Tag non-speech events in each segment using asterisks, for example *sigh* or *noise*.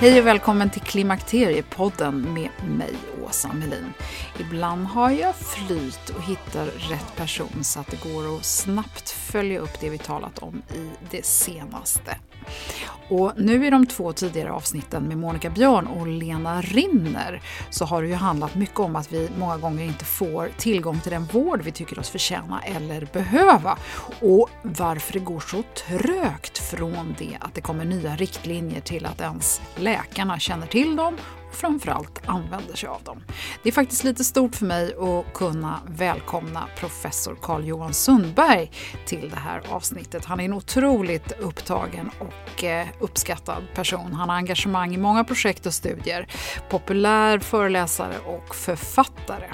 Hej och välkommen till Klimakteriepodden med mig, Åsa Melin. Ibland har jag flyt och hittar rätt person så att det går att snabbt följa upp det vi talat om i det senaste. Och nu i de två tidigare avsnitten med Monica Björn och Lena Rinner så har det ju handlat mycket om att vi många gånger inte får tillgång till den vård vi tycker oss förtjäna eller behöva. Och varför det går så trögt från det att det kommer nya riktlinjer till att ens läkarna känner till dem framförallt använder sig av dem. Det är faktiskt lite stort för mig att kunna välkomna professor Carl-Johan Sundberg till det här avsnittet. Han är en otroligt upptagen och eh, uppskattad person. Han har engagemang i många projekt och studier, populär föreläsare och författare.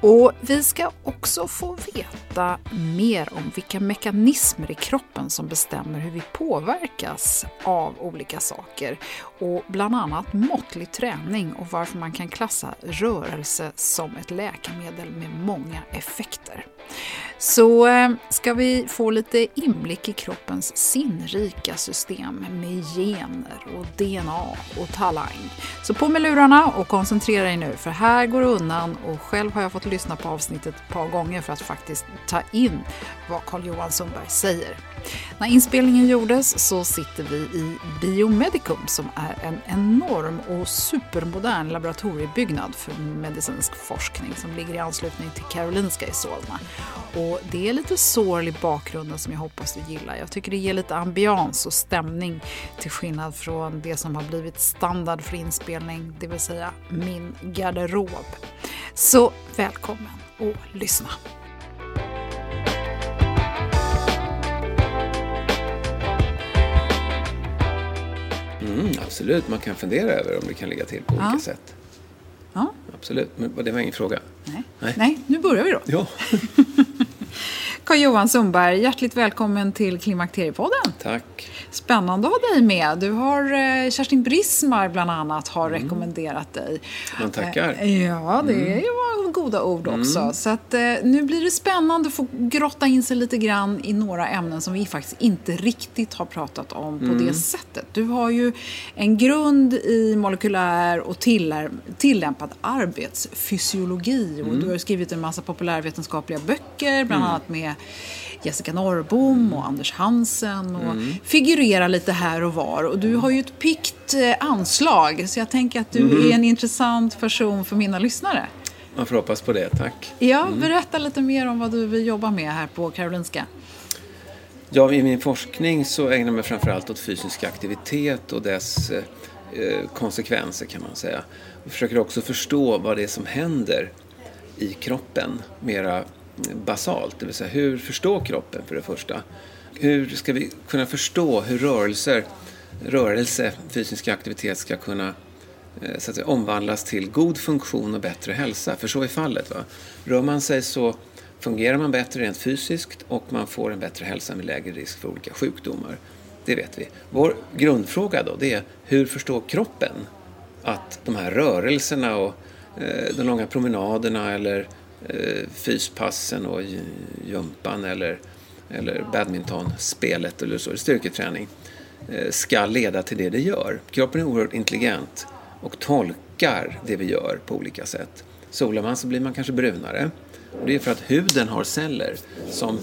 Och vi ska också få veta mer om vilka mekanismer i kroppen som bestämmer hur vi påverkas av olika saker och bland annat måttlig träning och varför man kan klassa rörelse som ett läkemedel med många effekter. Så eh, ska vi få lite inblick i kroppens sinnrika system med gener och DNA och talang. Så på med lurarna och koncentrera er nu för här går det undan och själv har jag fått lyssna på avsnittet ett par gånger för att faktiskt ta in vad Carl-Johan Sundberg säger. När inspelningen gjordes så sitter vi i Biomedicum som är en enorm och supermodern laboratoriebyggnad för medicinsk forskning som ligger i anslutning till Karolinska i Solna. Och det är lite sorl i bakgrunden som jag hoppas du gillar. Jag tycker det ger lite ambians och stämning till skillnad från det som har blivit standard för inspelning, det vill säga min garderob. Så välkommen och lyssna! Mm, absolut, man kan fundera över om det kan ligga till på olika Ja. sätt. Ja. Absolut, men det var ingen fråga. Nej. Nej. Nej, nu börjar vi då. Ja, *laughs* Carl-Johan Sundberg, hjärtligt välkommen till Klimakteriepodden. tack. Spännande att ha dig med. Du har eh, Kerstin Brismar bland annat har rekommenderat dig. Man tackar. Eh, Ja, det var goda ord också. Så att, eh, nu blir det spännande att få grotta in sig lite grann i några ämnen som vi faktiskt inte riktigt har pratat om på det sättet. Du har ju en grund i molekylär och tillämpad arbetsfysiologi och du har skrivit en massa populärvetenskapliga böcker, bland annat med Jessica Norrbom och Anders Hansen och figurerar lite här och var. Och du har ju ett pikt eh, anslag så jag tänker att du är en intressant person för mina lyssnare. Man får hoppas på det, tack. Ja, berätta lite mer om vad du vill jobba med här på Karolinska. Ja, I min forskning så ägnar jag mig framförallt åt fysisk aktivitet och dess eh, eh, konsekvenser kan man säga. Jag försöker också förstå vad det är som händer i kroppen mera basalt, det vill säga hur förstår kroppen för det första hur ska vi kunna förstå hur rörelser, rörelse, fysisk aktivitet ska kunna Eh, så att säga, omvandlas till god funktion och bättre hälsa? För så är fallet. Va? Rör man sig så fungerar man bättre rent fysiskt och man får en bättre hälsa med lägre risk för olika sjukdomar. Det vet vi. Vår grundfråga då det är hur förstår kroppen att de här rörelserna och eh, de långa promenaderna eller eh, fyspassen och jumpan eller, eller badmintonspelet eller så, styrketräning eh, ska leda till det det gör. Kroppen är oerhört intelligent och tolkar det vi gör på olika sätt. Solar man så blir man kanske brunare. Och det är för att huden har celler som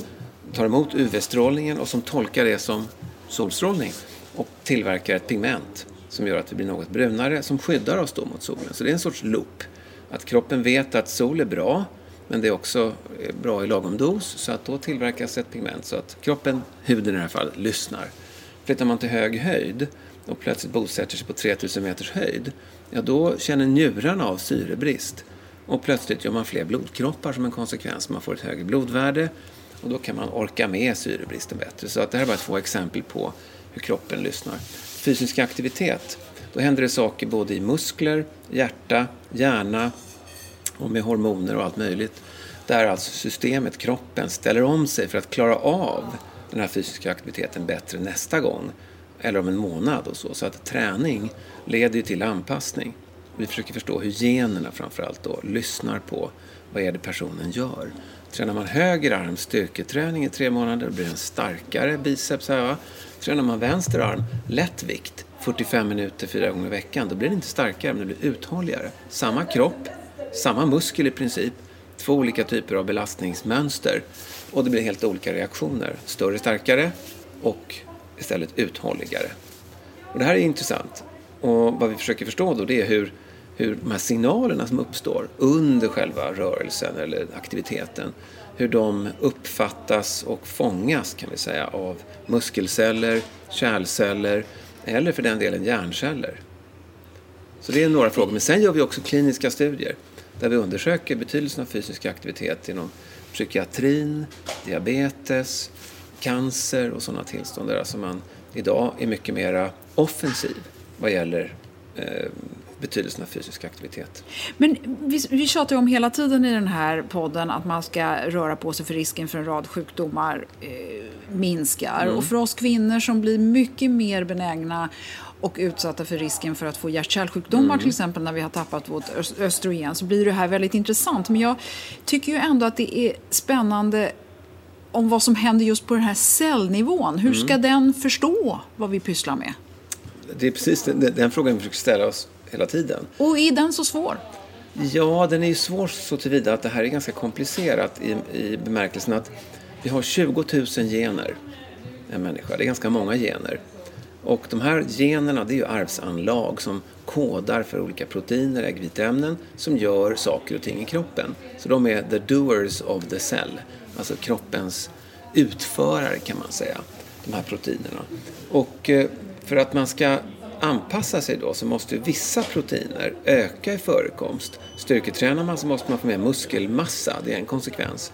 tar emot UV-strålningen och som tolkar det som solstrålning och tillverkar ett pigment som gör att vi blir något brunare som skyddar oss då mot solen. Så det är en sorts loop. Att kroppen vet att sol är bra men det är också eh, bra i lagom dos så att då tillverkas ett pigment så att kroppen, huden i det här fallet, lyssnar. Flyttar man till hög höjd och plötsligt bosätter sig på 3000 meters höjd, ja då känner njurarna av syrebrist och plötsligt gör man fler blodkroppar som en konsekvens. Man får ett högre blodvärde och då kan man orka med syrebristen bättre. Så att det här är bara två exempel på hur kroppen lyssnar. Fysisk aktivitet, då händer det saker både i muskler, hjärta, hjärna och med hormoner och allt möjligt. Där alltså systemet, kroppen, ställer om sig för att klara av den här fysiska aktiviteten bättre nästa gång. Eller om en månad och så. Så att träning leder ju till anpassning. Vi försöker förstå hur generna framförallt då lyssnar på vad är det personen gör. Tränar man höger arm styrketräning i tre månader blir det en starkare biceps här. Tränar man vänster arm lättvikt 45 minuter fyra gånger i veckan då blir det inte starkare men det blir uthålligare. Samma kropp, samma muskel i princip, två olika typer av belastningsmönster och det blir helt olika reaktioner. Större, starkare och istället uthålligare. Och det här är intressant. Och vad vi försöker förstå då det är hur hur de här signalerna som uppstår under själva rörelsen eller aktiviteten, hur de uppfattas och fångas kan vi säga av muskelceller, kärlceller eller för den delen hjärnceller. Så det är några frågor. Men sen gör vi också kliniska studier där vi undersöker betydelsen av fysisk aktivitet inom psykiatrin, diabetes, cancer och sådana tillstånd där alltså man idag är mycket mera offensiv vad gäller eh, betydelsen av fysisk aktivitet. Men vi, vi tjatar ju om hela tiden i den här podden att man ska röra på sig för risken för en rad sjukdomar eh, minskar. Mm. Och för oss kvinnor som blir mycket mer benägna och utsatta för risken för att få hjärt-kärlsjukdomar mm. till exempel när vi har tappat vårt östrogen så blir det här väldigt intressant. Men jag tycker ju ändå att det är spännande om vad som händer just på den här cellnivån. Hur ska mm. den förstå vad vi pysslar med? Det är precis den, den frågan vi försöker ställa oss hela tiden. Och är den så svår? Ja, den är ju svår så tillvida att det här är ganska komplicerat i, i bemärkelsen att vi har 20 000 gener, en människa. Det är ganska många gener. Och de här generna det är ju arvsanlag som kodar för olika proteiner, äggviteämnen, som gör saker och ting i kroppen. Så de är the doers of the cell, alltså kroppens utförare kan man säga, de här proteinerna. Och eh, för att man ska anpassa sig då så måste vissa proteiner öka i förekomst. Styrketränar man så måste man få mer muskelmassa, det är en konsekvens.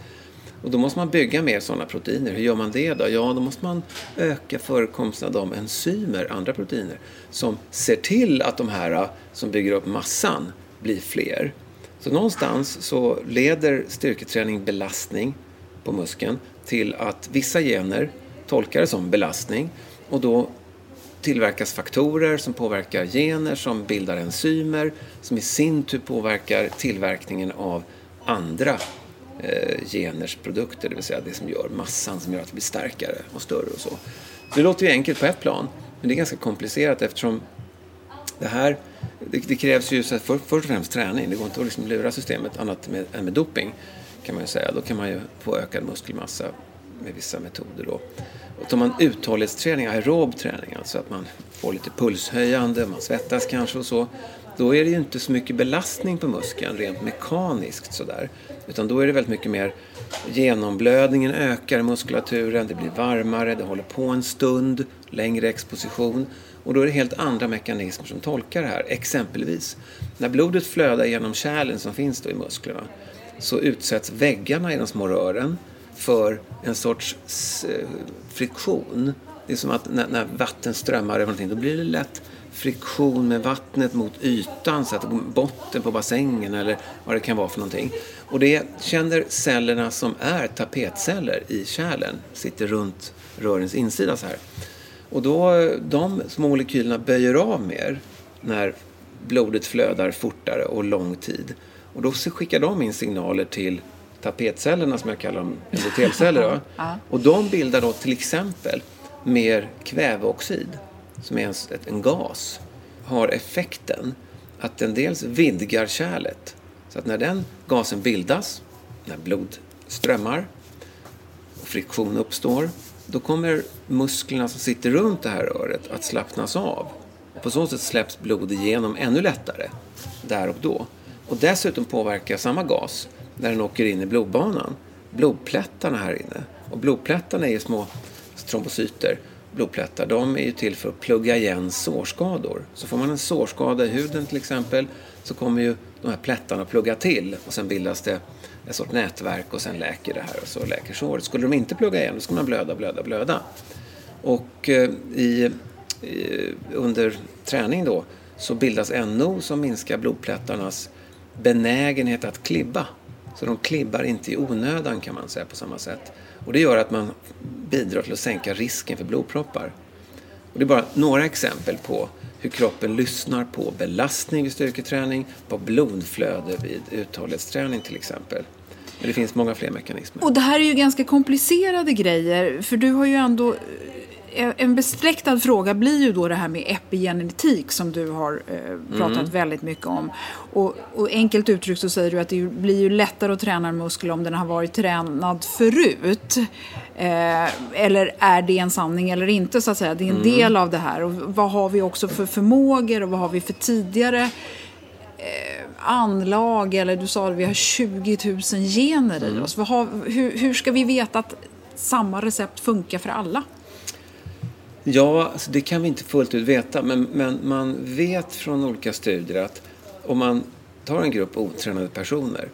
Och då måste man bygga mer sådana proteiner. Hur gör man det då? Ja, då måste man öka förekomsten av de enzymer, andra proteiner, som ser till att de här äh, som bygger upp massan blir fler. Så någonstans så leder styrketräning belastning på muskeln till att vissa gener tolkar det som belastning och då tillverkas faktorer som påverkar gener som bildar enzymer som i sin tur påverkar tillverkningen av andra eh, geners produkter, det vill säga det som gör massan som gör att det blir starkare och större och så. Det låter ju enkelt på ett plan, men det är ganska komplicerat eftersom det här, det, det krävs ju för, först och främst träning. Det går inte att liksom lura systemet annat med, än med doping kan man ju säga. Då kan man ju få ökad muskelmassa med vissa metoder då. Och tar man uthållighetsträning, aerob träning, alltså att man får lite pulshöjande, man svettas kanske och så, då är det ju inte så mycket belastning på muskeln rent mekaniskt sådär. Utan då är det väldigt mycket mer genomblödningen ökar i muskulaturen, det blir varmare, det håller på en stund, längre exposition. Och då är det helt andra mekanismer som tolkar det här. Exempelvis, när blodet flödar genom kärlen som finns då i musklerna så utsätts väggarna i de små rören för en sorts eh, friktion. Det är som att när, när vatten strömmar över någonting, då blir det lätt friktion med vattnet mot ytan, så att botten på bassängen eller vad det kan vara för någonting. Och det känner cellerna som är tapetceller i kärlen, sitter runt rörens insida så här. Och då, de små molekylerna böjer av mer när blodet flödar fortare och lång tid. Och då skickar de in signaler till tapetcellerna som jag kallar dem, endotelceller. *laughs* ja. Och de bildar då till exempel mer kväveoxid, som är en, en gas, har effekten att den dels vidgar kärlet. Så att när den gasen bildas, när blod strömmar och friktion uppstår, då kommer musklerna som sitter runt det här röret att slappnas av. På så sätt släpps blod igenom ännu lättare där och då. Och dessutom påverkar samma gas, när den åker in i blodbanan, blodplättarna här inne. Och blodplättarna är små trombocyter, blodplättar. De är ju till för att plugga igen sårskador. Så får man en sårskada i huden till exempel så kommer ju de här plättarna att plugga till och sen bildas det ett sorts nätverk och sen läker det här och så läker såret. Skulle de inte plugga igen då skulle man blöda, blöda, blöda. Och eh, i, i, under träning då så bildas NO som minskar blodplättarnas benägenhet att klibba. Så de klibbar inte i onödan kan man säga på samma sätt. Och det gör att man bidrar till att sänka risken för blodproppar. Och det är bara några exempel på hur kroppen lyssnar på belastning vid styrketräning, på blodflöde vid uthållighetsträning till exempel. Men det finns många fler mekanismer. Och det här är ju ganska komplicerade grejer, för du har ju ändå en besläktad fråga blir ju då det här med epigenetik som du har eh, pratat mm. väldigt mycket om. Och, och, enkelt uttryckt så säger du att det blir ju lättare att träna en muskel om den har varit tränad förut. Eh, eller är det en sanning eller inte så att säga. Det är en mm. del av det här. Och vad har vi också för förmågor och vad har vi för tidigare eh, anlag eller du sa att vi har 20 000 gener mm. i oss. Har, hur, hur ska vi veta att samma recept funkar för alla? Ja, alltså det kan vi inte fullt ut veta, men, men man vet från olika studier att om man tar en grupp otränade personer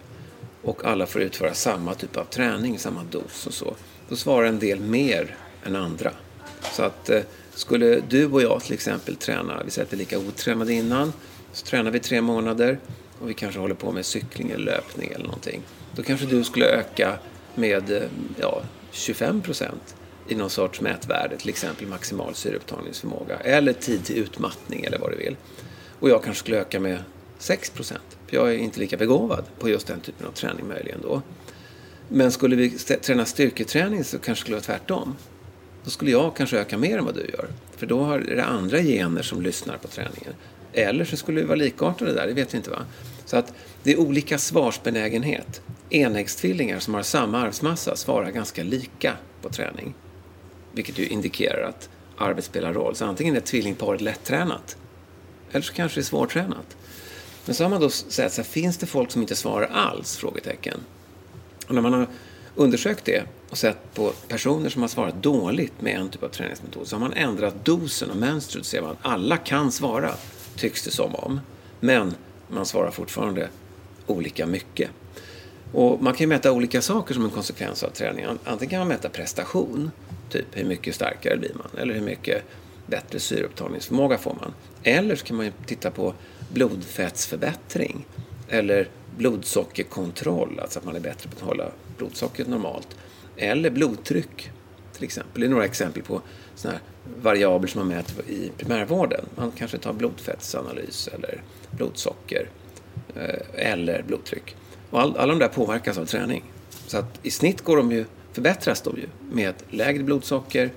och alla får utföra samma typ av träning, samma dos och så, då svarar en del mer än andra. Så att eh, skulle du och jag till exempel träna, vi säger att vi är lika otränade innan, så tränar vi tre månader och vi kanske håller på med cykling eller löpning eller någonting. Då kanske du skulle öka med eh, ja, 25 procent i någon sorts mätvärde, till exempel maximal syreupptagningsförmåga eller tid till utmattning eller vad du vill. Och jag kanske skulle öka med 6 procent. Jag är inte lika begåvad på just den typen av träning möjligen då. Men skulle vi träna styrketräning så kanske det skulle vara tvärtom. Då skulle jag kanske öka mer än vad du gör. För då är det andra gener som lyssnar på träningen. Eller så skulle vi vara likartade där, det vet vi inte va. Så att det är olika svarsbenägenhet. Enäggstvillingar som har samma arvsmassa svarar ganska lika på träning. Vilket ju indikerar att arvet spelar roll. Så antingen är tvillingparet lättränat eller så kanske det är svårtränat. Men så har man då sett så här, finns det folk som inte svarar alls? Frågetecken. Och när man har undersökt det och sett på personer som har svarat dåligt med en typ av träningsmetod så har man ändrat dosen och mönstret och ser man alla kan svara, tycks det som om. Men man svarar fortfarande olika mycket. Och man kan ju mäta olika saker som en konsekvens av träningen. Antingen kan man mäta prestation Typ hur mycket starkare blir man eller hur mycket bättre syreupptagningsförmåga får man. Eller så kan man ju titta på blodfettsförbättring eller blodsockerkontroll, alltså att man är bättre på att hålla blodsockret normalt. Eller blodtryck till exempel. Det är några exempel på sådana här variabler som man mäter i primärvården. Man kanske tar blodfettsanalys eller blodsocker eh, eller blodtryck. Och all, alla de där påverkas av träning. Så att i snitt går de ju förbättras de ju med lägre blodsocker,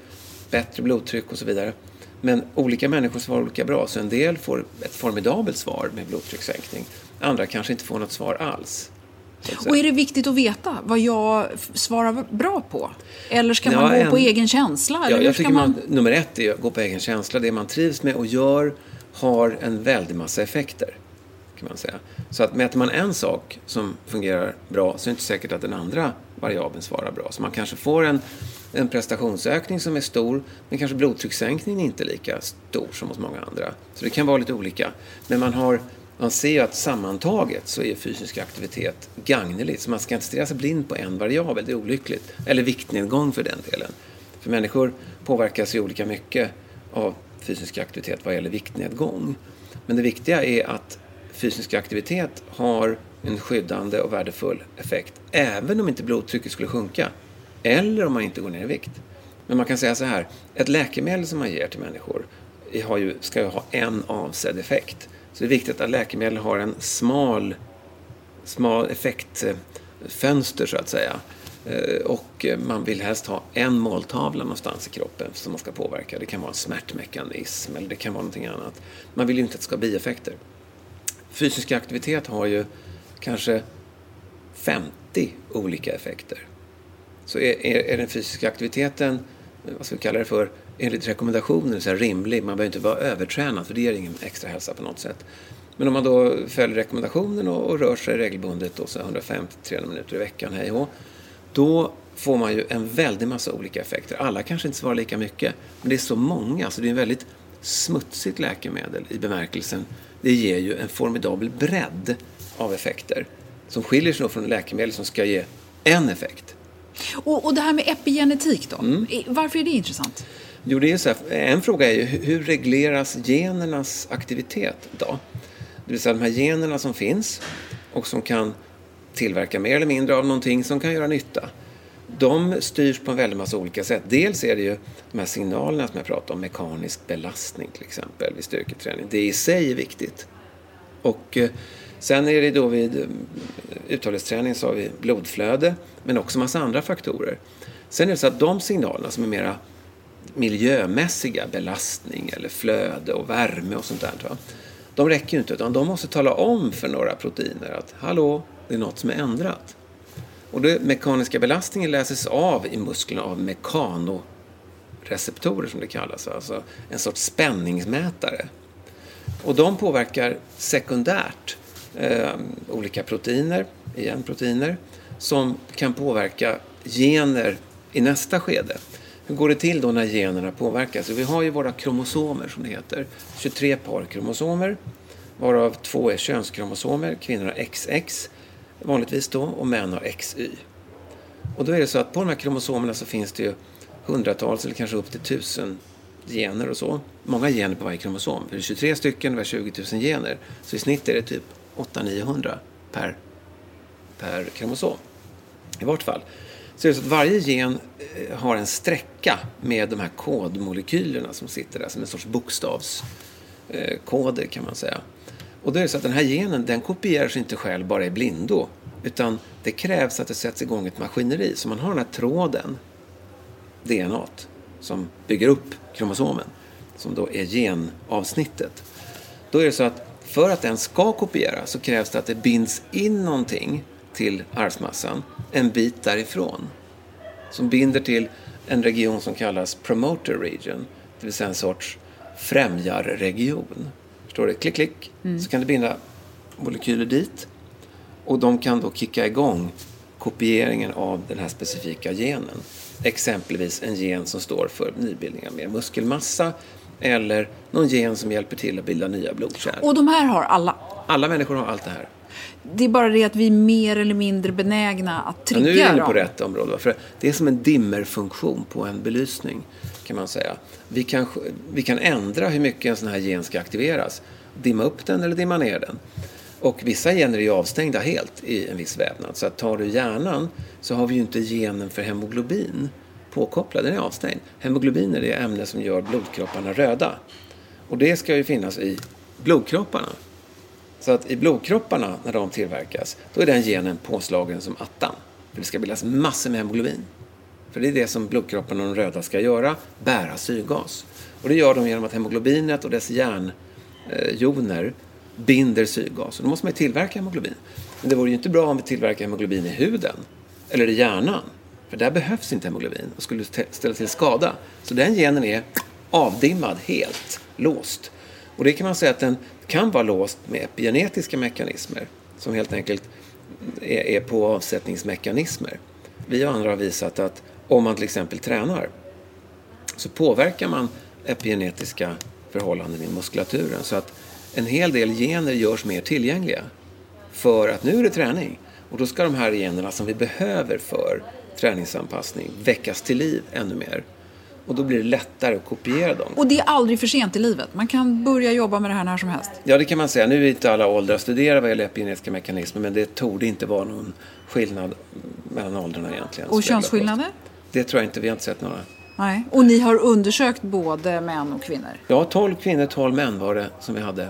bättre blodtryck och så vidare. Men olika människor svarar olika bra, så en del får ett formidabelt svar med blodtryckssänkning. Andra kanske inte får något svar alls. Och är det viktigt att veta vad jag svarar bra på? Eller ska man ja, gå en, på egen känsla? Ja, jag tycker man... man... nummer ett är att gå på egen känsla. Det man trivs med och gör har en väldig massa effekter. Kan man säga. Så att mäter man en sak som fungerar bra så är det inte säkert att den andra variabeln svarar bra. Så man kanske får en, en prestationsökning som är stor, men kanske blodtryckssänkningen inte är lika stor som hos många andra. Så det kan vara lite olika. Men man har Man ser ju att sammantaget så är fysisk aktivitet gagneligt. Så man ska inte stirra sig blind på en variabel, det är olyckligt. Eller viktnedgång för den delen. För människor påverkas ju olika mycket av fysisk aktivitet vad gäller viktnedgång. Men det viktiga är att fysisk aktivitet har en skyddande och värdefull effekt även om inte blodtrycket skulle sjunka eller om man inte går ner i vikt. Men man kan säga så här, ett läkemedel som man ger till människor har ju, ska ju ha en avsedd effekt. Så det är viktigt att läkemedel har en smal, smal effektfönster så att säga. Eh, och man vill helst ha en måltavla någonstans i kroppen som man ska påverka. Det kan vara en smärtmekanism eller det kan vara någonting annat. Man vill ju inte att det ska ha bieffekter. Fysisk aktivitet har ju kanske 50 olika effekter. Så är, är, är den fysiska aktiviteten, eh, vad ska vi kalla det för, enligt rekommendationer så rimlig, man behöver inte vara övertränad för det ger ingen extra hälsa på något sätt. Men om man då följer rekommendationen och, och rör sig regelbundet, 150-300 minuter i veckan, hej och då får man ju en väldig massa olika effekter. Alla kanske inte svarar lika mycket, men det är så många så det är en väldigt smutsigt läkemedel i bemärkelsen det ger ju en formidabel bredd av effekter som skiljer sig från läkemedel som ska ge en effekt. Och, och det här med epigenetik då, mm. varför är det intressant? Jo, det är så här, en fråga är ju hur regleras genernas aktivitet då? Det vill säga de här generna som finns och som kan tillverka mer eller mindre av någonting som kan göra nytta. De styrs på en väldig massa olika sätt. Dels är det ju de här signalerna som jag pratade om, mekanisk belastning till exempel vid styrketräning. Det i sig är viktigt. Och eh, sen är det då vid eh, uthållighetsträning så har vi blodflöde, men också massa andra faktorer. Sen är det så att de signalerna som är mera miljömässiga, belastning eller flöde och värme och sånt där, de räcker ju inte utan de måste tala om för några proteiner att hallå, det är något som är ändrat. Och den mekaniska belastningen läses av i musklerna av mekanoreceptorer som det kallas, alltså en sorts spänningsmätare. Och de påverkar sekundärt eh, olika proteiner, igen proteiner, som kan påverka gener i nästa skede. Hur går det till då när generna påverkas? Vi har ju våra kromosomer som det heter. 23 par kromosomer, varav två är könskromosomer. Kvinnor har XX vanligtvis då och män har XY. Och då är det så att på de här kromosomerna så finns det ju hundratals eller kanske upp till tusen gener och så. Många gener på varje kromosom. För det är 23 stycken, det är 20 000 gener. Så i snitt är det typ 800-900 per, per kromosom. I vart fall. Så är så att varje gen eh, har en sträcka med de här kodmolekylerna som sitter där som en sorts bokstavskoder eh, kan man säga. Och då är det så att den här genen den kopierar sig inte själv bara i blindo. Utan det krävs att det sätts igång ett maskineri. Så man har den här tråden, DNA, som bygger upp kromosomen. Som då är genavsnittet. Då är det så att för att den ska kopiera så krävs det att det binds in någonting till arvsmassan en bit därifrån. Som binder till en region som kallas promoter region. Det vill säga en sorts främjarregion. Förstår du? Klick, klick. Mm. Så kan det binda molekyler dit. Och de kan då kicka igång kopieringen av den här specifika genen. Exempelvis en gen som står för nybildning av mer muskelmassa eller någon gen som hjälper till att bilda nya blodkärl. Och de här har alla? Alla människor har allt det här. Det är bara det att vi är mer eller mindre benägna att trigga ja, Nu är vi inne på rätt område. För det är som en dimmerfunktion på en belysning kan man säga. Vi kan, vi kan ändra hur mycket en sån här gen ska aktiveras. Dimma upp den eller dimma ner den. Och vissa gener är ju avstängda helt i en viss vävnad. Så att tar du hjärnan så har vi ju inte genen för hemoglobin påkopplad, den är avstängd. Hemoglobin är det ämne som gör blodkropparna röda. Och det ska ju finnas i blodkropparna. Så att i blodkropparna, när de tillverkas, då är den genen påslagen som attan. För det ska bildas massor med hemoglobin. För det är det som blodkropparna och de röda ska göra, bära syrgas. Och det gör de genom att hemoglobinet och dess järnjoner binder syrgas. Och då måste man ju tillverka hemoglobin. Men det vore ju inte bra om vi tillverkar hemoglobin i huden eller i hjärnan. För där behövs inte hemoglobin och skulle ställa till skada. Så den genen är avdimmad helt, låst. Och det kan man säga att den kan vara låst med epigenetiska mekanismer som helt enkelt är, är på avsättningsmekanismer. Vi och andra har visat att om man till exempel tränar så påverkar man epigenetiska förhållanden i muskulaturen så att en hel del gener görs mer tillgängliga. För att nu är det träning. Och då ska de här generna som vi behöver för träningsanpassning väckas till liv ännu mer. Och då blir det lättare att kopiera dem. Och det är aldrig för sent i livet. Man kan börja jobba med det här när som helst. Ja, det kan man säga. Nu är inte alla åldrar studerade vad gäller epigenetiska mekanismer, men det torde inte vara någon skillnad mellan åldrarna egentligen. Och könsskillnader? Det tror jag inte. Vi har inte sett några. Nej. Och ni har undersökt både män och kvinnor? Ja, 12 kvinnor, 12 män var det som vi hade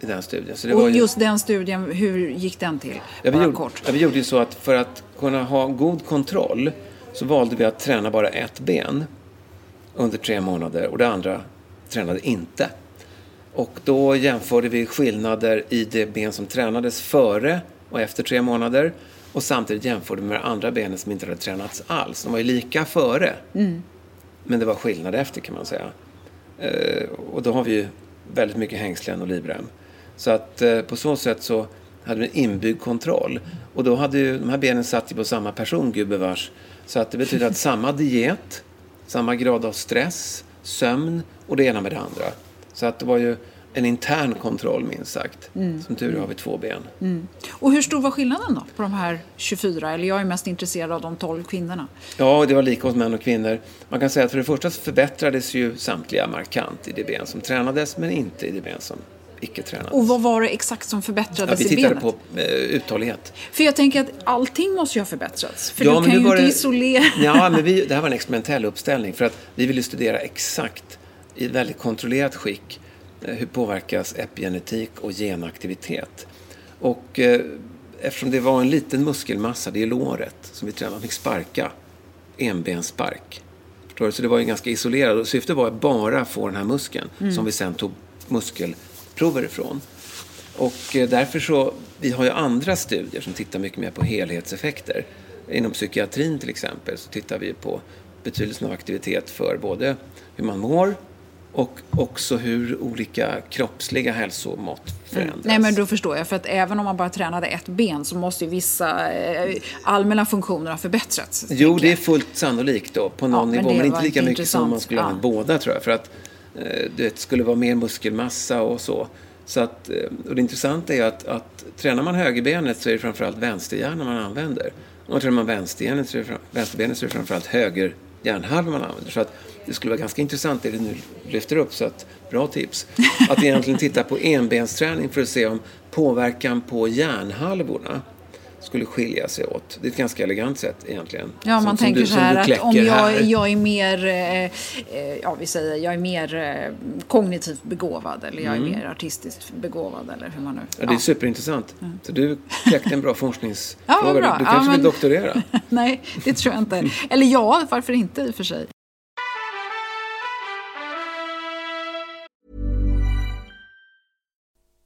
i den studien. Så det och var ju... just den studien, hur gick den till? Ja, vi, gjorde, kort. ja, vi gjorde ju så att för att kunna ha god kontroll så valde vi att träna bara ett ben under tre månader och det andra tränade inte. Och då jämförde vi skillnader i det ben som tränades före och efter tre månader och samtidigt jämförde med det andra benet som inte hade tränats alls. De var ju lika före, men det var skillnad efter kan man säga. Eh, och då har vi ju väldigt mycket hängslen och livrem. Så att eh, på så sätt så hade vi en inbyggd kontroll. Och då hade ju de här benen satt ju på samma person, gubevars. Så att det betyder att samma diet, samma grad av stress, sömn och det ena med det andra. Så att det var ju en intern kontroll minst sagt. Som tur är har vi två ben. Och hur stor var skillnaden då på de här 24? Eller jag är mest intresserad av de 12 kvinnorna. Ja, det var lika hos män och kvinnor. Man kan säga att för det första så förbättrades ju samtliga markant i det ben som tränades men inte i det ben som icke tränades. Och vad var det exakt som ja, förbättrades vi i tittade benet? på eh, uthållighet. För jag tänker att allting måste ju ha förbättrats. För Ja, du kan ju inte det- isolera... Ja, *laughs* men vi, det här var en experimentell uppställning för att vi ville studera exakt i väldigt kontrollerat skick hur påverkas epigenetik och genaktivitet. Och eh, eftersom det var en liten muskelmassa, det är låret som vi tränade, fick sparka enbensspark. Förstår du? Så det var ju ganska isolerat och syftet var att bara få den här muskeln som vi sen tog muskelprover ifrån. Och eh, därför så, vi har ju andra studier som tittar mycket mer på helhetseffekter. Inom psykiatrin till exempel så tittar vi på betydelsen av aktivitet för både hur man mår och också hur olika kroppsliga hälsomått förändras. Nej men då förstår jag, för att även om man bara tränade ett ben så måste ju vissa eh, allmänna funktioner ha förbättrats. Jo, det är fullt sannolikt då, på någon men nivå, det men inte lika mycket som man intressant. skulle ha Ja. båda tror jag. För att eh, det skulle vara mer muskelmassa och så. så att, eh, och det intressanta är att, att tränar man högerbenet så är det framförallt vänsterhjärnan man använder. Om man tränar man vänsterbenet så är det, fram- vänsterbenet så är det framförallt höger hjärnhalva man använder. Så att det skulle vara ganska intressant det du nu lyfter upp, så att bra tips. Att egentligen titta på enbensträning för att se om påverkan på hjärnhalvorna skulle skilja sig åt. Det är ett ganska elegant sätt egentligen. Ja, Som- man tänker du- så här du att om jag, jag är mer, eh, eh, ja vi säger, jag är mer eh, kognitivt begåvad eller jag är mer artistiskt begåvad eller hur man nu... Mm. Ja, det är superintressant. Så du kläckte en bra forskningsfråga. Ja, bra. Du Ja, kanske men- vill doktorera? *laughs* Nej, det tror jag inte. *laughs* Eller ja, varför inte i och för sig.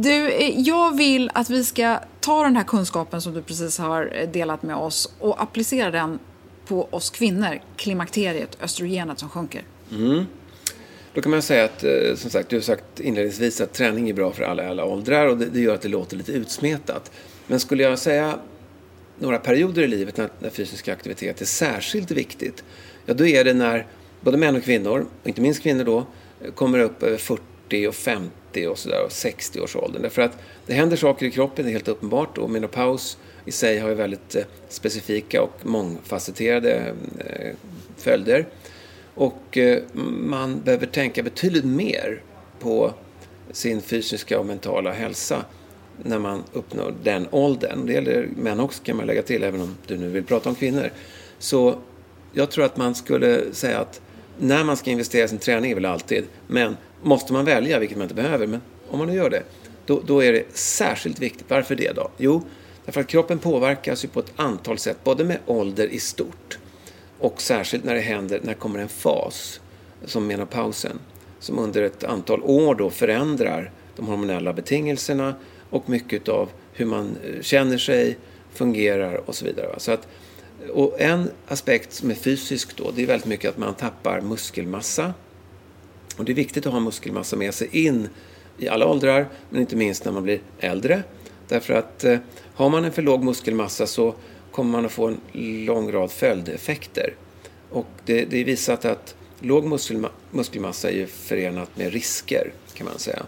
Du, eh, jag vill att vi ska ta den här kunskapen som du precis har eh, delat med oss och applicera den på oss kvinnor, klimakteriet, östrogenet som sjunker. Mm. Då kan man säga att, eh, som sagt, du har sagt inledningsvis att träning är bra för alla, alla åldrar och det, det gör att det låter lite utsmetat. Men skulle jag säga några perioder i livet när, när fysisk aktivitet är särskilt viktigt, ja då är det när både män och kvinnor, och inte minst kvinnor då, kommer upp över 40 och 50 och sådär, och 60 års åldern. Därför att det händer saker i kroppen, det är helt uppenbart, och menopaus i sig har ju väldigt eh, specifika och mångfacetterade eh, följder. Och eh, man behöver tänka betydligt mer på sin fysiska och mentala hälsa när man uppnår den åldern. Det gäller män också kan man lägga till, även om du nu vill prata om kvinnor. Så jag tror att man skulle säga att när man ska investera i sin träning är väl alltid, men måste man välja, vilket man inte behöver, men om man nu gör det, då, då är det särskilt viktigt. Varför det då? Jo, därför att kroppen påverkas ju på ett antal sätt, både med ålder i stort och särskilt när det händer, när det kommer en fas som menopausen, som under ett antal år då förändrar de hormonella betingelserna och mycket av hur man eh, känner sig, fungerar och så vidare. Så att, och en aspekt som är fysisk då, det är väldigt mycket att man tappar muskelmassa. Och det är viktigt att ha muskelmassa med sig in i alla åldrar, men inte minst när man blir äldre. Därför att eh, har man en för låg muskelmassa så kommer man att få en lång rad följdeffekter. Och det, det är visat att låg muskelma, muskelmassa är ju förenat med risker, kan man säga.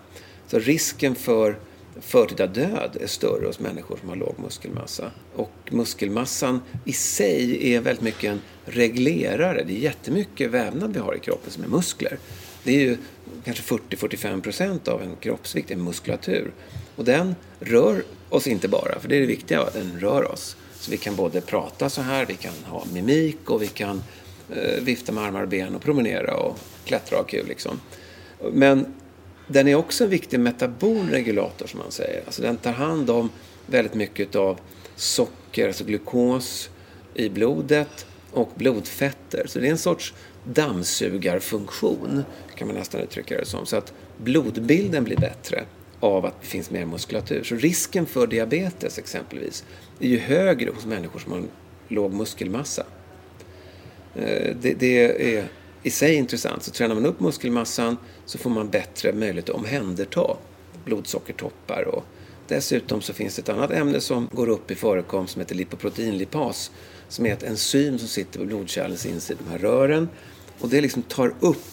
Så risken för förtida död är större hos människor som har låg muskelmassa. Och muskelmassan i sig är väldigt mycket en reglerare. Det är jättemycket vävnad vi har i kroppen som är muskler. Det är ju kanske 40-45 procent av en kroppsvikt är muskulatur. Och den rör oss inte bara, för det är det viktiga, att den rör oss. Så vi kan både prata så här, vi kan ha mimik och vi kan eh, vifta med armar och ben och promenera och klättra och ha kul liksom. Men den är också en viktig metabolregulator som man säger. Alltså den tar hand om väldigt mycket av socker, alltså glukos i blodet och blodfetter. Så det är en sorts dammsugarfunktion kan man nästan uttrycka det som. Så att blodbilden blir bättre av att det finns mer muskulatur. Så risken för diabetes exempelvis är ju högre hos människor som har en låg muskelmassa. Eh, det, det är i sig intressant. Så tränar man upp muskelmassan så får man bättre möjlighet att omhänderta blodsockertoppar. Och dessutom så finns det ett annat ämne som går upp i förekomst som heter lipoproteinlipas som är ett enzym som sitter på blodkärlens insida, de här rören. Och det liksom tar upp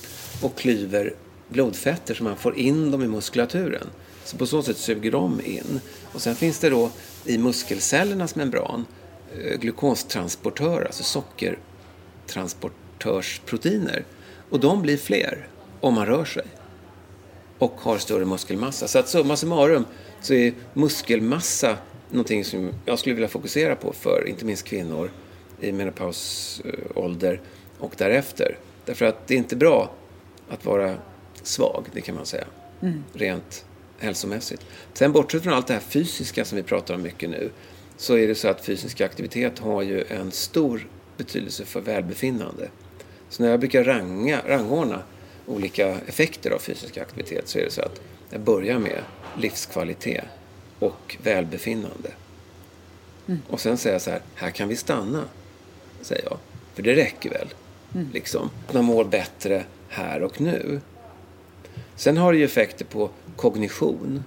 och klyver blodfetter så man får in dem i muskulaturen. Så på så sätt suger de in. Och sen finns det då i muskelcellernas membran eh, glukostransportörer, alltså sockertransportörsproteiner. Och de blir fler om man rör sig och har större muskelmassa. Så att summa summarum så är muskelmassa någonting som jag skulle vilja fokusera på för inte minst kvinnor i menopausålder och därefter. Därför att det är inte bra att vara svag, det kan man säga, rent hälsomässigt. Sen bortsett från allt det här fysiska som vi pratar om mycket nu så är det så att fysisk aktivitet har ju en stor betydelse för välbefinnande. Så när jag brukar ranga, rangordna olika effekter av fysisk aktivitet så är det så att jag börjar med livskvalitet och välbefinnande. Och sen säger jag så här, här kan vi stanna, säger jag. För det räcker väl, Mm. liksom. Man mår bättre här och nu. Sen har det ju effekter på kognition.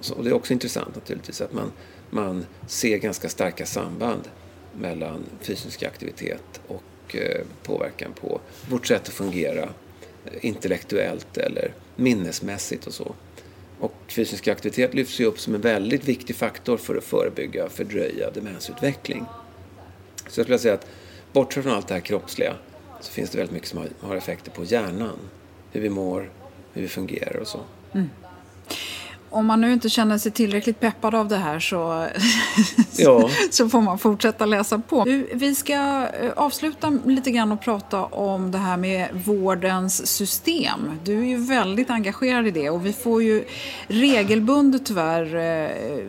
Så, och det är också intressant naturligtvis att man, man ser ganska starka samband mellan fysisk aktivitet och eh, påverkan på vårt sätt att fungera eh, intellektuellt eller minnesmässigt och så. Och fysisk aktivitet lyfts ju upp som en väldigt viktig faktor för att förebygga och fördröja demensutveckling. Så jag skulle säga att bortsett från allt det här kroppsliga så finns det väldigt mycket som har, har effekter på hjärnan hur vi mår, hur vi fungerar och så. Mm om man nu inte känner sig tillräckligt peppad av det här så, *laughs* ja. så får man fortsätta läsa på. Vi ska eh, avsluta lite grann och prata om det här med vårdens system. Du är ju väldigt engagerad i det och vi får ju regelbundet tyvärr eh,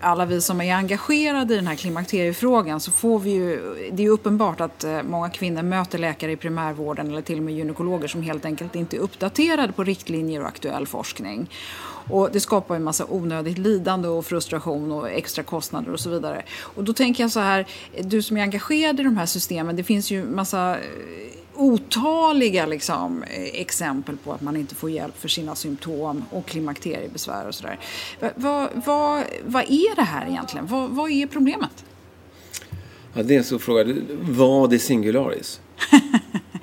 alla vi som är engagerade i den här klimakteriefrågan så får vi ju, det är uppenbart att eh, många kvinnor möter läkare i primärvården eller till och med gynekologer som helt enkelt inte är uppdaterade på riktlinjer och aktuell forskning. Och det skapar en massa onödigt lidande och frustration och extra kostnader och så vidare. Och då tänker jag så här, du som är engagerad i de här systemen, det finns ju massa eh, otaliga liksom, exempel på att man inte får hjälp för sina symptom och klimakteriebesvär och sådär. Vad, vad, vad är det här egentligen? Vad, vad är problemet? Ja, det är en stor fråga. Vad är singularis?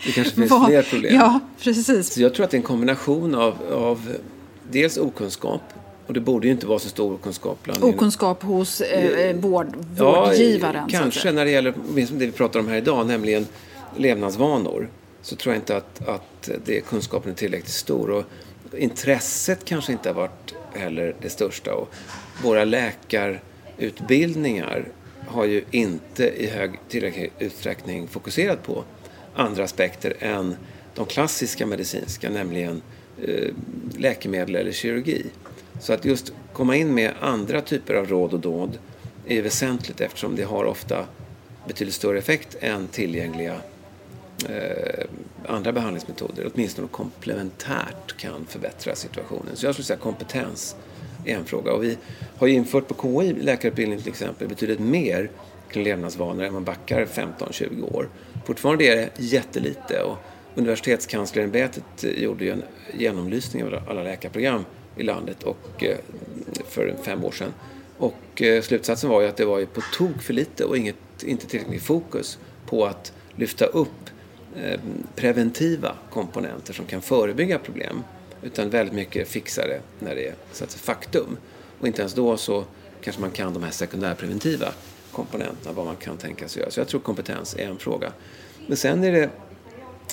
Det kanske *laughs* finns vad, fler problem. Ja, precis. Så jag tror att det är en kombination av, av dels okunskap och det borde ju inte vara så stor okunskap bland Okunskap hos eh, eh vård, vårdgivaren? Ja, kanske när det gäller det vi pratar om här idag, nämligen levnadsvanor. Så tror jag inte att, att det, kunskapen är tillräckligt stor. Och intresset kanske inte har varit heller det största. Och våra läkarutbildningar har ju inte i hög tillräcklig utsträckning fokuserat på andra aspekter än de klassiska medicinska, nämligen Eh, läkemedel eller kirurgi. Så att just komma in med andra typer av råd och dåd är väsentligt eftersom det har ofta betydligt större effekt än tillgängliga eh, andra behandlingsmetoder. Åtminstone komplementärt kan förbättra situationen. Så jag skulle säga kompetens är en fråga. Och vi har ju infört på KI, läkarutbildning till exempel, betydligt mer kring levnadsvanor än man backar 15-20 år. Fortfarande är det jättelite och Universitetskanslerämbetet gjorde ju en genomlysning av alla läkarprogram i landet och, eh, för fem år sedan. Och eh, slutsatsen var ju att det var ju på tok för lite och inget, inte tillräckligt fokus på att lyfta upp eh, preventiva komponenter som kan förebygga problem. Utan väldigt mycket fixare när det är så att säga, faktum. Och inte ens då så kanske man kan de här sekundärpreventiva komponenterna, vad man kan tänka sig göra. Så jag tror kompetens är en fråga. Men sen är det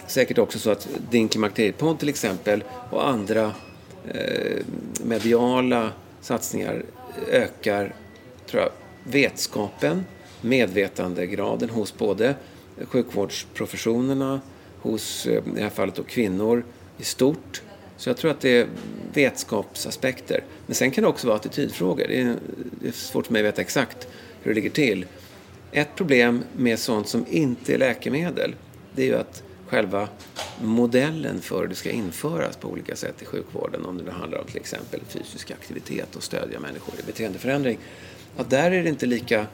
säkert också så att din klimakteriepodd till exempel och andra eh, mediala satsningar ökar tror jag, vetskapen, medvetandegraden hos både sjukvårdsprofessionerna, hos eh, i det här fallet då kvinnor i stort. Så jag tror att det är vetskapsaspekter. Men sen kan det också vara attitydfrågor. Det är, det är svårt för mig att veta exakt hur det ligger till. Ett problem med sånt som inte är läkemedel, det är ju att själva modellen för hur det ska införas på olika sätt i sjukvården, om det nu handlar om till exempel fysisk aktivitet och stödja människor i beteendeförändring, att där är det inte lika,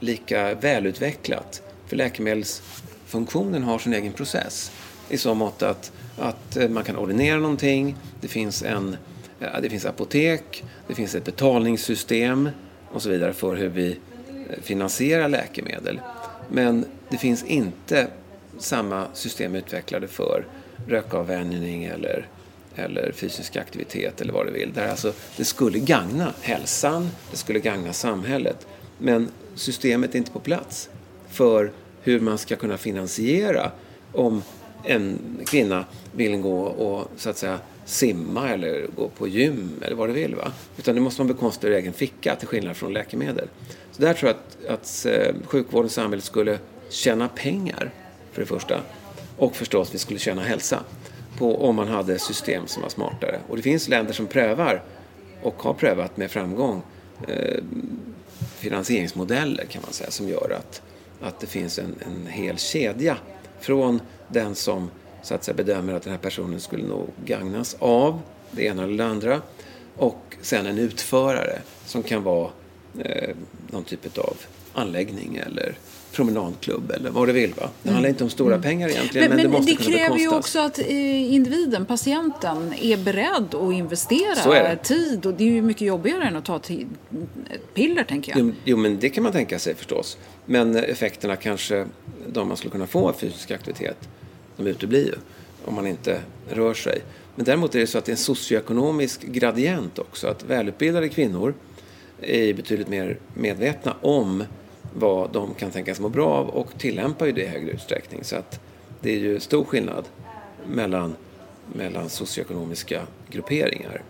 lika välutvecklat. För läkemedelsfunktionen har sin egen process i så mått att, att eh, man kan ordinera någonting, det finns, en, eh, det finns apotek, det finns ett betalningssystem och så vidare för hur vi eh, finansierar läkemedel. Men det finns inte samma system utvecklade för rökavvänjning eller, eller fysisk aktivitet eller vad du vill. Där alltså, det skulle gagna hälsan, det skulle gagna samhället. Men systemet är inte på plats för hur man ska kunna finansiera om en kvinna vill gå och så att säga simma eller gå på gym eller vad du vill. Va? Utan det måste man bekosta ur egen ficka till skillnad från läkemedel. Så där tror jag att, att eh, sjukvården och samhället skulle tjäna pengar för det första. Och förstås, vi skulle tjäna hälsa på om man hade system som var smartare. Och det finns länder som prövar och har prövat med framgång eh, finansieringsmodeller kan man säga som gör att, att det finns en, en hel kedja från den som så att säga, bedömer att den här personen skulle nog gagnas av det ena eller det andra och sen en utförare som kan vara eh, någon typ av anläggning eller promenadklubb eller vad du vill. Va? Det handlar inte om stora mm. pengar egentligen men, men, det måste det kunna kräver ju också att eh, individen, patienten, är beredd att investera tid och det är ju mycket jobbigare än att ta ett piller tänker jag. Jo, jo, men det kan man tänka sig förstås. Men effekterna kanske, de man skulle kunna få av fysisk aktivitet, de uteblir ju om man inte rör sig. Men däremot är det så att det är en socioekonomisk gradient också. Att välutbildade kvinnor är betydligt mer medvetna om vad de kan tänkas må bra av och tillämpar ju det i högre utsträckning. Så att det är ju stor skillnad mellan mellan socioekonomiska grupperingar,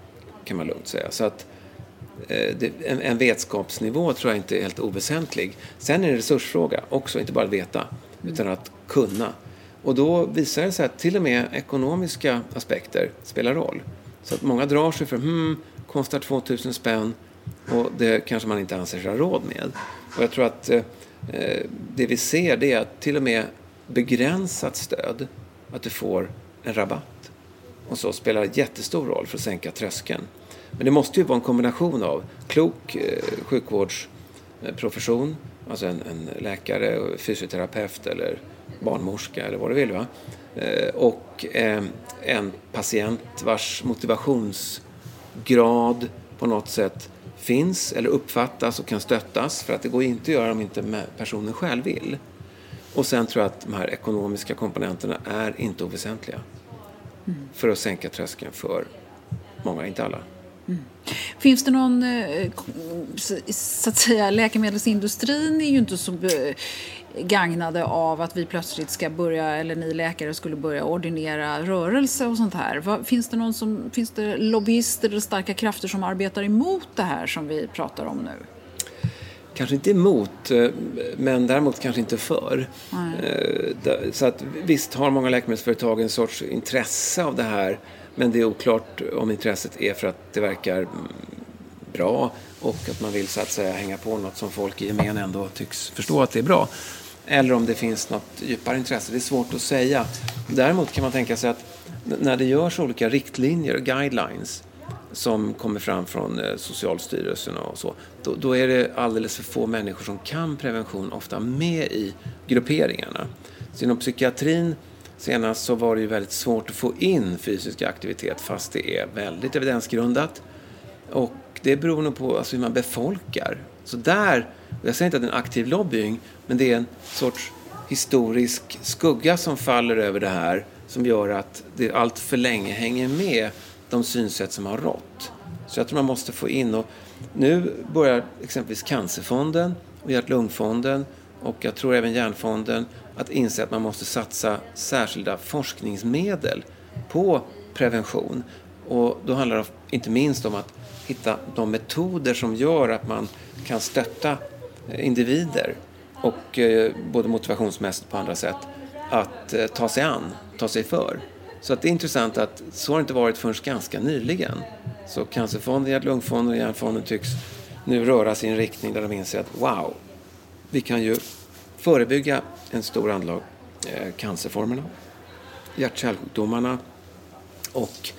kan man lugnt säga. Så att eh, det, en, en, vetskapsnivå tror jag inte är helt oväsentlig. Sen är det en resursfråga också, inte bara att veta, utan att kunna. Och då visar det sig att till och med ekonomiska aspekter spelar roll. Så att många drar sig för, hmm, kostar 2000 spänn och det kanske man inte anser sig ha råd med. Och jag tror att eh, eh, det vi ser det är att till och med begränsat stöd, att du får en rabatt och så spelar jättestor roll för att sänka tröskeln. Men det måste ju vara en kombination av klok eh, sjukvårdsprofession, alltså en, en läkare, fysioterapeut eller barnmorska eller vad du vill. Va? Eh, och eh, en patient vars motivationsgrad på något sätt finns eller uppfattas och kan stöttas. För att det går inte att göra om inte personen själv vill. Och sen tror jag att de här ekonomiska komponenterna är inte oväsentliga. Mm. För att sänka tröskeln för många, inte alla. Mm. Finns det någon, eh, så att säga, läkemedelsindustrin är ju inte så gagnade av att vi plötsligt ska börja, eller ni läkare skulle börja ordinera rörelse och sånt här. Finns det, någon som, finns det lobbyister eller starka krafter som arbetar emot det här som vi pratar om nu? Kanske inte emot, eh, men däremot kanske inte för. Nej. Eh, så att visst har många läkemedelsföretag en sorts intresse av det här, men det är oklart om intresset är för att det verkar bra och att man vill så att säga hänga på något som folk i gemen ändå tycks förstå att det är bra. Eller om det finns något djupare intresse. Det är svårt att säga. Däremot kan man tänka sig att när det görs olika riktlinjer, guidelines, som kommer fram från eh, Socialstyrelsen och så, då, då, är det alldeles för få människor som kan prevention ofta med i grupperingarna. Så inom psykiatrin senast så var det ju väldigt svårt att få in fysisk aktivitet fast det är väldigt evidensgrundat. Och det beror nog på alltså, hur man befolkar. Så där, jag säger inte att det är en aktiv lobbying, men det är en sorts historisk skugga som faller över det här som gör att det allt för länge hänger med de synsätt som har rått. Så jag tror man måste få in och nu börjar exempelvis Cancerfonden och Hjärt-Lungfonden och jag tror även Hjärnfonden att inse att man måste satsa särskilda forskningsmedel på prevention. Och då handlar det inte minst om att hitta de metoder som gör att man kan stötta Eh, individer och eh, både motivationsmässigt och på andra sätt att eh, ta sig an, ta sig för. Så att det är intressant att så har det inte varit förrän ganska nyligen. Så Cancerfonden, Hjärt-Lungfonden och Hjärnfonden tycks nu röra sig i en riktning där de inser att wow, vi kan ju förebygga en stor andel av eh, cancerformerna, hjärt-kärlsjukdomarna och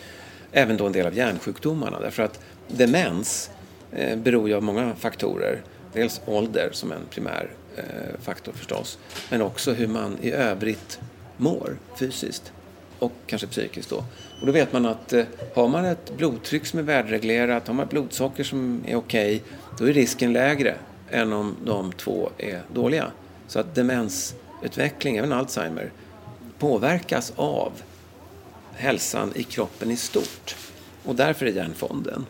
även då en del av hjärnsjukdomarna. Därför att demens eh, beror ju av många faktorer. Dels ålder som en primär eh, faktor förstås, men också hur man i övrigt mår fysiskt och kanske psykiskt då. Och då vet man att eh, har man ett blodtryck som är värdereglerat, har man ett blodsocker som är okej, okay, då är risken lägre än om de två är dåliga. Så att demensutveckling, även Alzheimer, påverkas av hälsan i kroppen i stort. Och därför är Hjärnfonden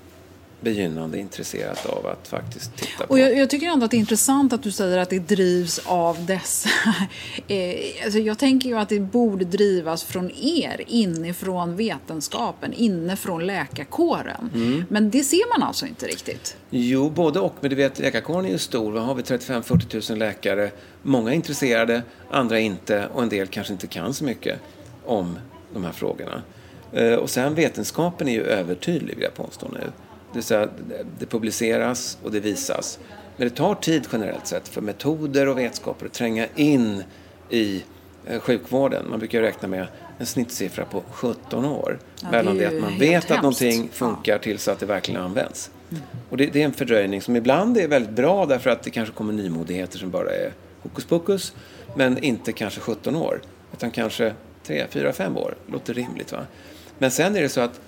begynnande intresserat av att faktiskt titta på. Och jag, jag, tycker ändå att det är intressant att du säger att det drivs av dessa. *laughs* eh, alltså jag tänker ju att det borde drivas från er, inifrån vetenskapen, inifrån läkarkåren. Mm. Men det ser man alltså inte riktigt? Jo, både och. Men du vet, läkarkåren är ju stor. Vad har vi? 35-40 000 läkare. Många är intresserade, andra inte och en del kanske inte kan så mycket om de här frågorna. Eh, och sen vetenskapen är ju övertydlig vill jag påstå nu. Det, säga, det publiceras och det visas. Men det tar tid generellt sett för metoder och vetskaper att tränga in i eh, sjukvården. Man brukar räkna med en snittsiffra på 17 år. Ja, mellan det, det att man vet hemskt. att någonting funkar tills att det verkligen används. Mm. Och det, det, är en fördröjning som ibland är väldigt bra därför att det kanske kommer nymodigheter som bara är hokus pokus. Men inte kanske 17 år. Utan kanske 3, 4, 5 år. Låter rimligt va? Men sen är det så att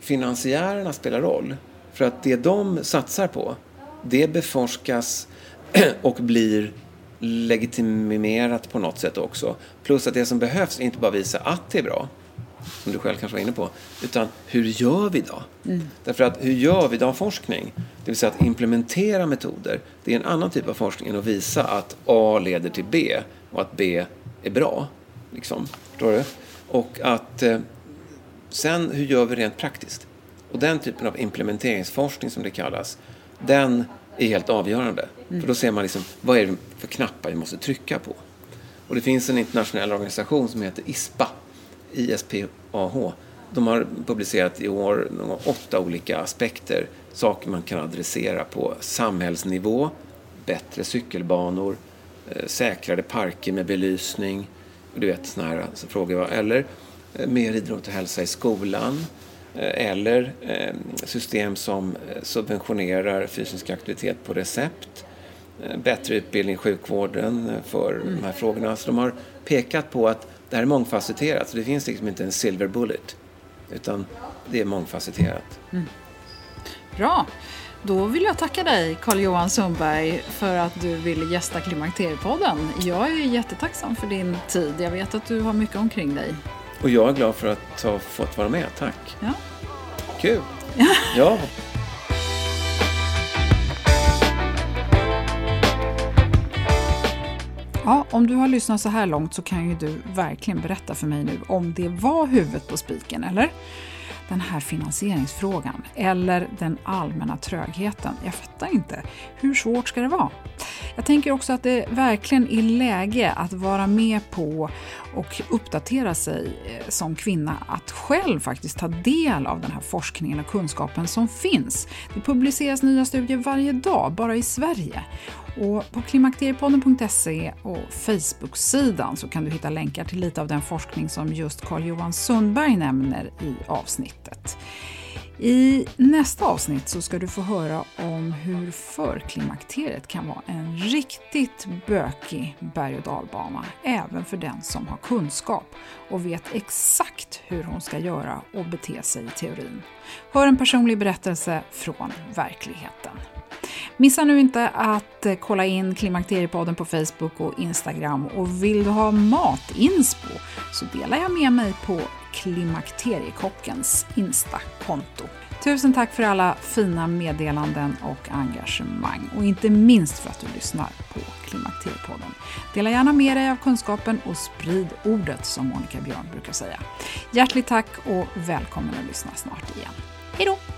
finansiärerna spelar roll. För att det de satsar på, det beforskas *clears throat* och blir legitimerat på något sätt också. Plus att det som behövs är inte bara visa att det är bra, som du själv kanske var inne på, utan hur gör vi då? Mm. Därför att hur gör vi då forskning? Det vill säga att implementera metoder, det är en annan typ av forskning än att visa att A leder till B och att B är bra. Liksom. Förstår du? Och att eh, Sen, hur gör vi rent praktiskt? Och den typen av implementeringsforskning som det kallas, den är helt avgörande. Mm. För då ser man liksom, vad är det för knappar vi måste trycka på? Och det finns en internationell organisation som heter ISPA, ISPAH. De har publicerat i år åtta olika aspekter, saker man kan adressera på samhällsnivå, bättre cykelbanor, eh, säkrare parker med belysning, du vet sådana här alltså, frågor. Eller eh, mer idrott och hälsa i skolan, eller eh, system som eh, subventionerar fysisk aktivitet på recept, bättre utbildning i sjukvården för mm. de här frågorna. Så de har pekat på att det här är mångfacetterat, så det finns liksom inte en silver bullet, utan det är mångfacetterat. Mm. Bra! Då vill jag tacka dig, Carl-Johan Sundberg, för att du ville gästa Klimakteriepodden. Jag är jättetacksam för din tid. Jag vet att du har mycket omkring dig. Och jag är glad för att ha fått vara med. Tack. Ja. Kul. *laughs* ja. Ja, om du har lyssnat så här långt så kan ju du verkligen berätta för mig nu om det var huvudet på spiken, eller? Den här finansieringsfrågan eller den allmänna trögheten. Jag fattar inte. Hur svårt ska det vara? Jag tänker också att det verkligen är läge att vara med på och uppdatera sig eh, som kvinna, att själv faktiskt ta del av den här forskningen och kunskapen som finns. Det publiceras nya studier varje dag, bara i Sverige. Och på klimakteriepodden.se och Facebook-sidan så kan du hitta länkar till lite av den forskning som just Carl-Johan Sundberg nämner i avsnittet. I nästa avsnitt så ska du få höra om hur förklimakteriet kan vara en riktigt bökig berg och dalbana, även för den som har kunskap och vet exakt hur hon ska göra och bete sig i teorin. Hör en personlig berättelse från verkligheten. Missa nu inte att eh, kolla in Klimakteriepodden på Facebook och Instagram och vill du ha matinspo så delar jag med mig på Klimakteriekockens Insta-konto. Tusen tack för alla fina meddelanden och engagemang och inte minst för att du lyssnar på Klimakteriepodden. Dela gärna med dig av kunskapen och sprid ordet som Monica Björn brukar säga. Hjärtligt tack och välkommen att lyssna snart igen. Hej då!